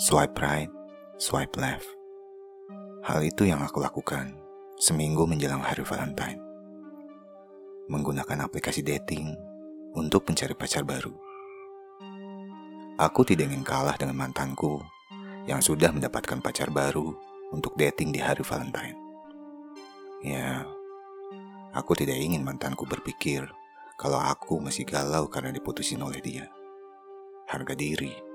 Swipe right, swipe left. Hal itu yang aku lakukan seminggu menjelang hari Valentine. Menggunakan aplikasi dating untuk mencari pacar baru. Aku tidak ingin kalah dengan mantanku yang sudah mendapatkan pacar baru untuk dating di hari Valentine. Ya, aku tidak ingin mantanku berpikir kalau aku masih galau karena diputusin oleh dia. Harga diri.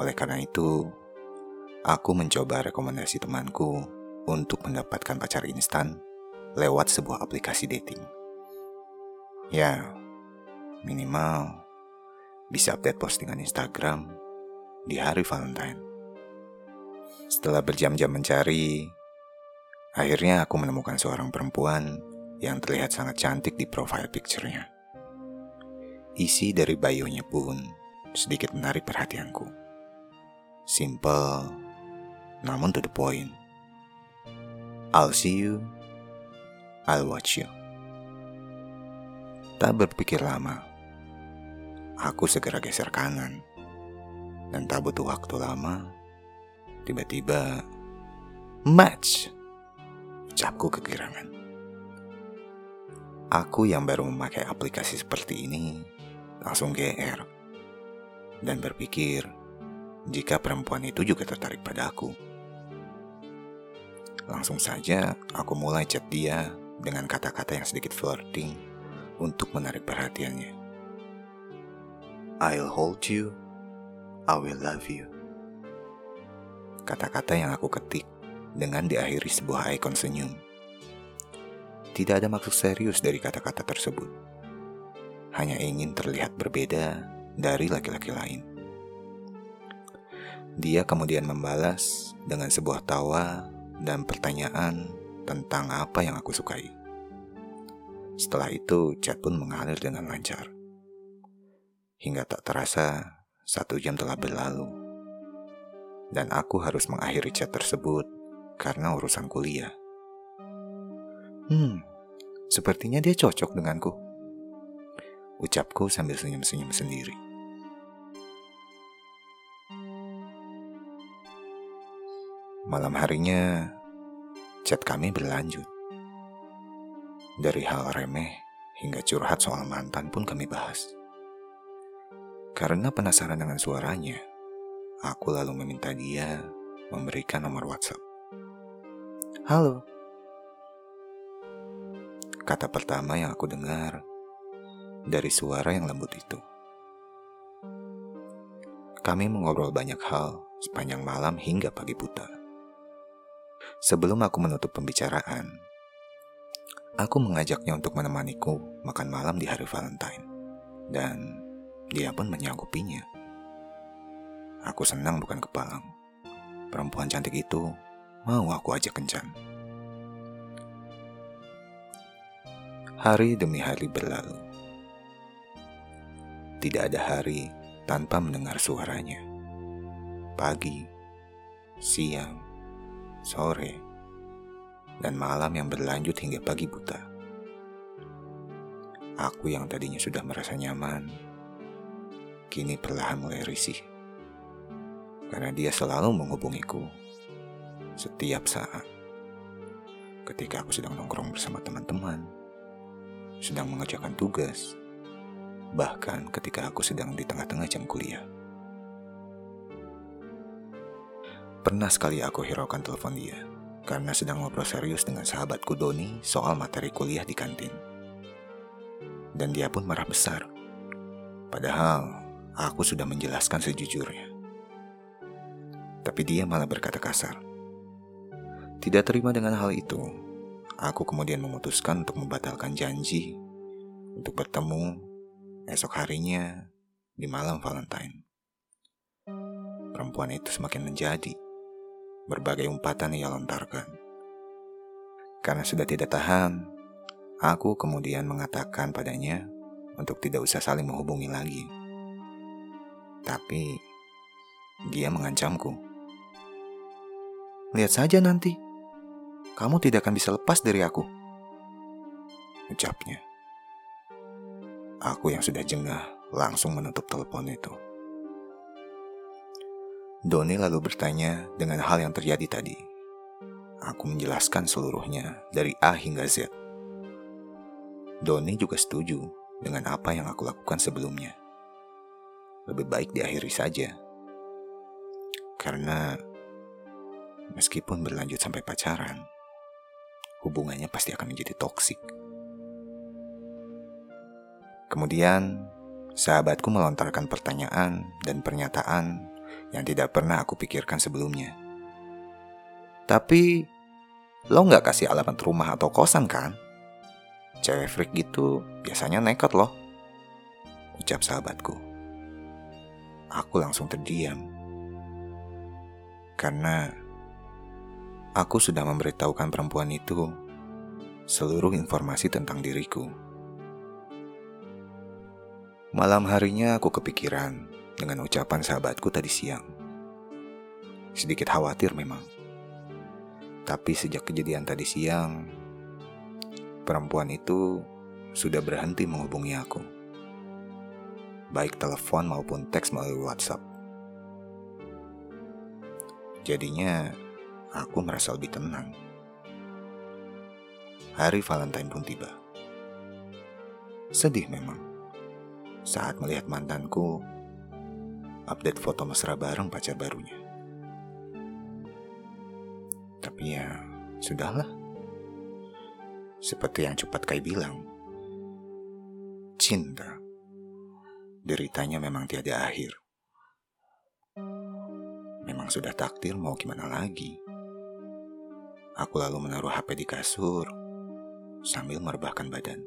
Oleh karena itu, aku mencoba rekomendasi temanku untuk mendapatkan pacar instan lewat sebuah aplikasi dating. Ya, minimal bisa update postingan Instagram di hari Valentine. Setelah berjam-jam mencari, akhirnya aku menemukan seorang perempuan yang terlihat sangat cantik di profile picture-nya. Isi dari bio-nya pun sedikit menarik perhatianku. Simple, namun to the point. I'll see you, I'll watch you. Tak berpikir lama, aku segera geser kanan. Dan tak butuh waktu lama, tiba-tiba match. Ucapku kegirangan. Aku yang baru memakai aplikasi seperti ini langsung GR dan berpikir jika perempuan itu juga tertarik pada aku. Langsung saja aku mulai chat dia dengan kata-kata yang sedikit flirting untuk menarik perhatiannya. I'll hold you, I will love you. Kata-kata yang aku ketik dengan diakhiri sebuah ikon senyum. Tidak ada maksud serius dari kata-kata tersebut. Hanya ingin terlihat berbeda dari laki-laki lain. Dia kemudian membalas dengan sebuah tawa dan pertanyaan tentang apa yang aku sukai. Setelah itu, chat pun mengalir dengan lancar. Hingga tak terasa, satu jam telah berlalu. Dan aku harus mengakhiri chat tersebut karena urusan kuliah. Hmm, sepertinya dia cocok denganku. Ucapku sambil senyum-senyum sendiri. Malam harinya, chat kami berlanjut. Dari hal remeh hingga curhat soal mantan pun kami bahas. Karena penasaran dengan suaranya, aku lalu meminta dia memberikan nomor WhatsApp. Halo. Kata pertama yang aku dengar dari suara yang lembut itu. Kami mengobrol banyak hal sepanjang malam hingga pagi buta. Sebelum aku menutup pembicaraan, aku mengajaknya untuk menemaniku makan malam di hari Valentine. Dan dia pun menyanggupinya. Aku senang bukan kepalang. Perempuan cantik itu mau aku ajak kencan. Hari demi hari berlalu. Tidak ada hari tanpa mendengar suaranya. Pagi, siang, sore, dan malam yang berlanjut hingga pagi buta. Aku yang tadinya sudah merasa nyaman, kini perlahan mulai risih. Karena dia selalu menghubungiku setiap saat. Ketika aku sedang nongkrong bersama teman-teman, sedang mengerjakan tugas, bahkan ketika aku sedang di tengah-tengah jam kuliah. Pernah sekali aku hiraukan telepon dia karena sedang ngobrol serius dengan sahabatku Doni soal materi kuliah di kantin. Dan dia pun marah besar. Padahal aku sudah menjelaskan sejujurnya. Tapi dia malah berkata kasar. Tidak terima dengan hal itu, aku kemudian memutuskan untuk membatalkan janji untuk bertemu esok harinya di malam Valentine. Perempuan itu semakin menjadi berbagai umpatan ia lontarkan. Karena sudah tidak tahan, aku kemudian mengatakan padanya untuk tidak usah saling menghubungi lagi. Tapi dia mengancamku. Lihat saja nanti, kamu tidak akan bisa lepas dari aku. Ucapnya. Aku yang sudah jengah langsung menutup telepon itu. Doni lalu bertanya dengan hal yang terjadi tadi. Aku menjelaskan seluruhnya dari A hingga Z. Doni juga setuju dengan apa yang aku lakukan sebelumnya. Lebih baik diakhiri saja. Karena meskipun berlanjut sampai pacaran, hubungannya pasti akan menjadi toksik. Kemudian, sahabatku melontarkan pertanyaan dan pernyataan yang tidak pernah aku pikirkan sebelumnya. Tapi, lo nggak kasih alamat rumah atau kosan kan? Cewek freak gitu biasanya nekat loh. Ucap sahabatku. Aku langsung terdiam. Karena aku sudah memberitahukan perempuan itu seluruh informasi tentang diriku. Malam harinya aku kepikiran dengan ucapan sahabatku tadi siang. Sedikit khawatir memang. Tapi sejak kejadian tadi siang, perempuan itu sudah berhenti menghubungi aku. Baik telepon maupun teks melalui WhatsApp. Jadinya, aku merasa lebih tenang. Hari Valentine pun tiba. Sedih memang saat melihat mantanku update foto mesra bareng pacar barunya. Tapi ya, sudahlah. Seperti yang cepat Kai bilang, cinta, deritanya memang tiada akhir. Memang sudah takdir mau gimana lagi. Aku lalu menaruh HP di kasur sambil merebahkan badan.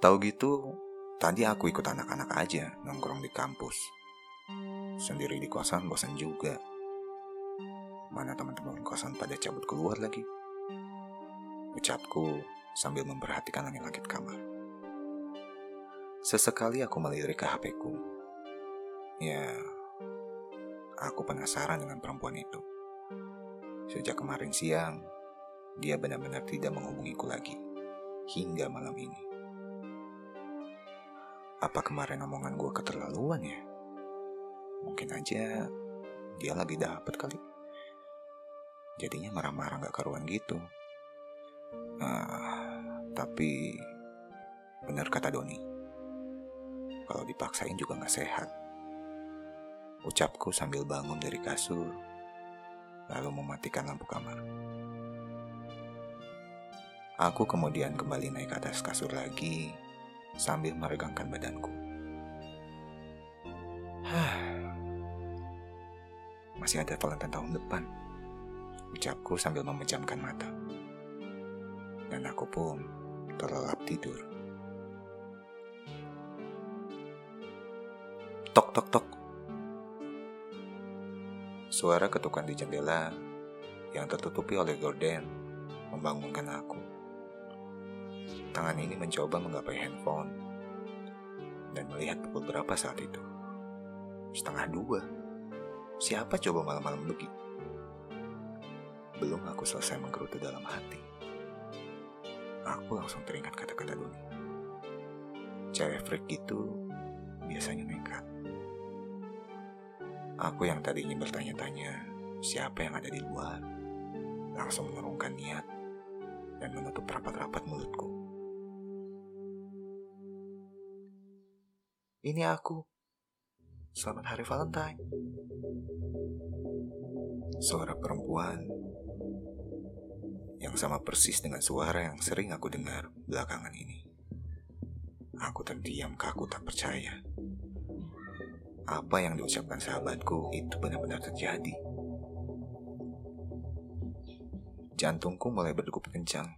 Tahu gitu, tadi aku ikut anak-anak aja nongkrong di kampus. Sendiri di kosan bosan juga. Mana teman-teman kosan pada cabut keluar lagi ucapku sambil memperhatikan langit-langit kamar. Sesekali aku melirik ke HP-ku. Ya, aku penasaran dengan perempuan itu. Sejak kemarin siang, dia benar-benar tidak menghubungiku lagi. Hingga malam ini. Apa kemarin omongan gue keterlaluan ya? Mungkin aja dia lagi dapet kali. Jadinya marah-marah gak karuan gitu. Nah, tapi benar kata Doni. Kalau dipaksain juga gak sehat. Ucapku sambil bangun dari kasur, lalu mematikan lampu kamar. Aku kemudian kembali naik ke atas kasur lagi sambil meregangkan badanku. Masih ada Valentine tahun depan, ucapku sambil memejamkan mata dan aku pun terlelap tidur. Tok tok tok. Suara ketukan di jendela yang tertutupi oleh gorden membangunkan aku. Tangan ini mencoba menggapai handphone dan melihat pukul berapa saat itu. Setengah dua. Siapa coba malam-malam begitu? Belum aku selesai menggerutu dalam hati aku langsung teringat kata-kata Doni. Cewek freak itu biasanya nekat. Aku yang tadinya bertanya-tanya siapa yang ada di luar, langsung mengurungkan niat dan menutup rapat-rapat mulutku. Ini aku. Selamat Hari Valentine. Suara perempuan yang sama persis dengan suara yang sering aku dengar belakangan ini. Aku terdiam kaku tak percaya. Apa yang diucapkan sahabatku itu benar-benar terjadi. Jantungku mulai berdegup kencang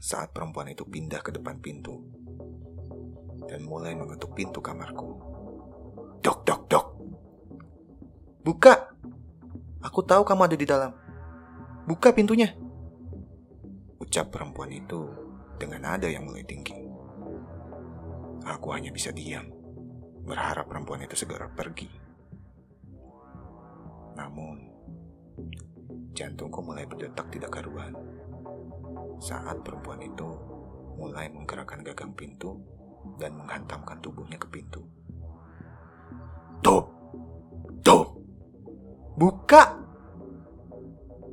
saat perempuan itu pindah ke depan pintu dan mulai mengetuk pintu kamarku. Dok, dok, dok. Buka! Aku tahu kamu ada di dalam. Buka pintunya ucap perempuan itu dengan nada yang mulai tinggi. Aku hanya bisa diam, berharap perempuan itu segera pergi. Namun, jantungku mulai berdetak tidak karuan saat perempuan itu mulai menggerakkan gagang pintu dan menghantamkan tubuhnya ke pintu. Tuh, Buka!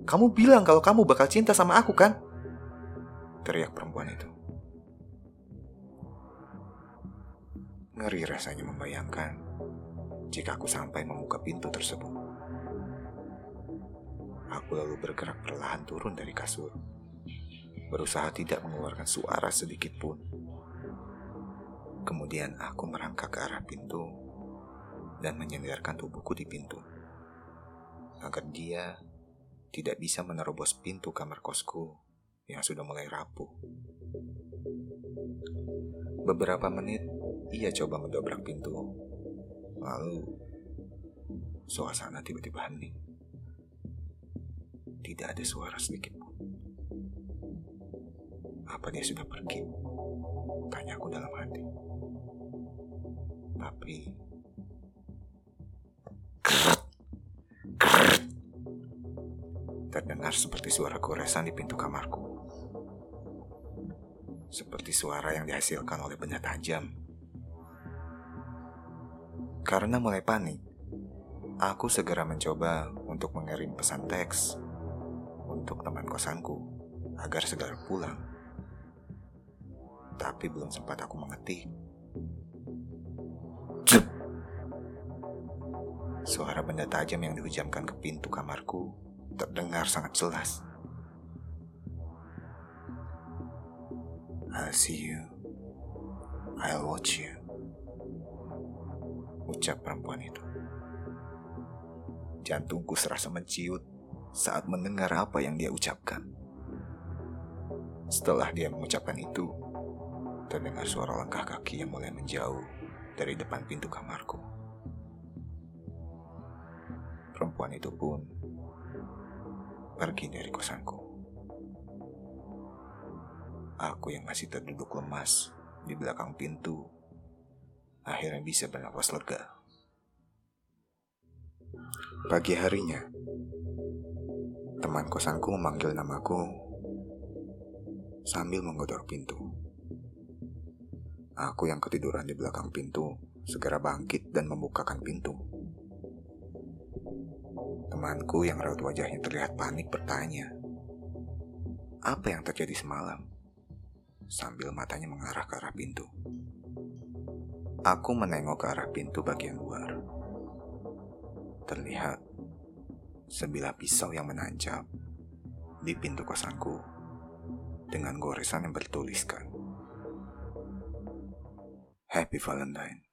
Kamu bilang kalau kamu bakal cinta sama aku kan? Teriak perempuan itu. Ngeri rasanya membayangkan jika aku sampai membuka pintu tersebut. Aku lalu bergerak perlahan turun dari kasur. Berusaha tidak mengeluarkan suara sedikit pun. Kemudian aku merangkak ke arah pintu dan menyandarkan tubuhku di pintu agar dia tidak bisa menerobos pintu kamar kosku yang sudah mulai rapuh. Beberapa menit ia coba mendobrak pintu, lalu suasana tiba-tiba hening. Tidak ada suara sedikit pun. Apa dia sudah pergi? Tanya aku dalam hati. Tapi terdengar seperti suara goresan di pintu kamarku. Seperti suara yang dihasilkan oleh benda tajam. Karena mulai panik, aku segera mencoba untuk mengirim pesan teks untuk teman kosanku agar segera pulang. Tapi belum sempat aku mengetik. Suara benda tajam yang dihujamkan ke pintu kamarku terdengar sangat jelas. I'll see you. I'll watch you. Ucap perempuan itu. Jantungku serasa menciut saat mendengar apa yang dia ucapkan. Setelah dia mengucapkan itu, terdengar suara langkah kaki yang mulai menjauh dari depan pintu kamarku. Perempuan itu pun pergi dari kosanku. Aku yang masih terduduk lemas di belakang pintu akhirnya bisa bernapas lega. Pagi harinya, teman kosanku memanggil namaku sambil menggodor pintu. Aku yang ketiduran di belakang pintu segera bangkit dan membukakan pintu. Temanku yang raut wajahnya terlihat panik bertanya, apa yang terjadi semalam? Sambil matanya mengarah ke arah pintu. Aku menengok ke arah pintu bagian luar. Terlihat sebilah pisau yang menancap di pintu kosanku dengan goresan yang bertuliskan Happy Valentine.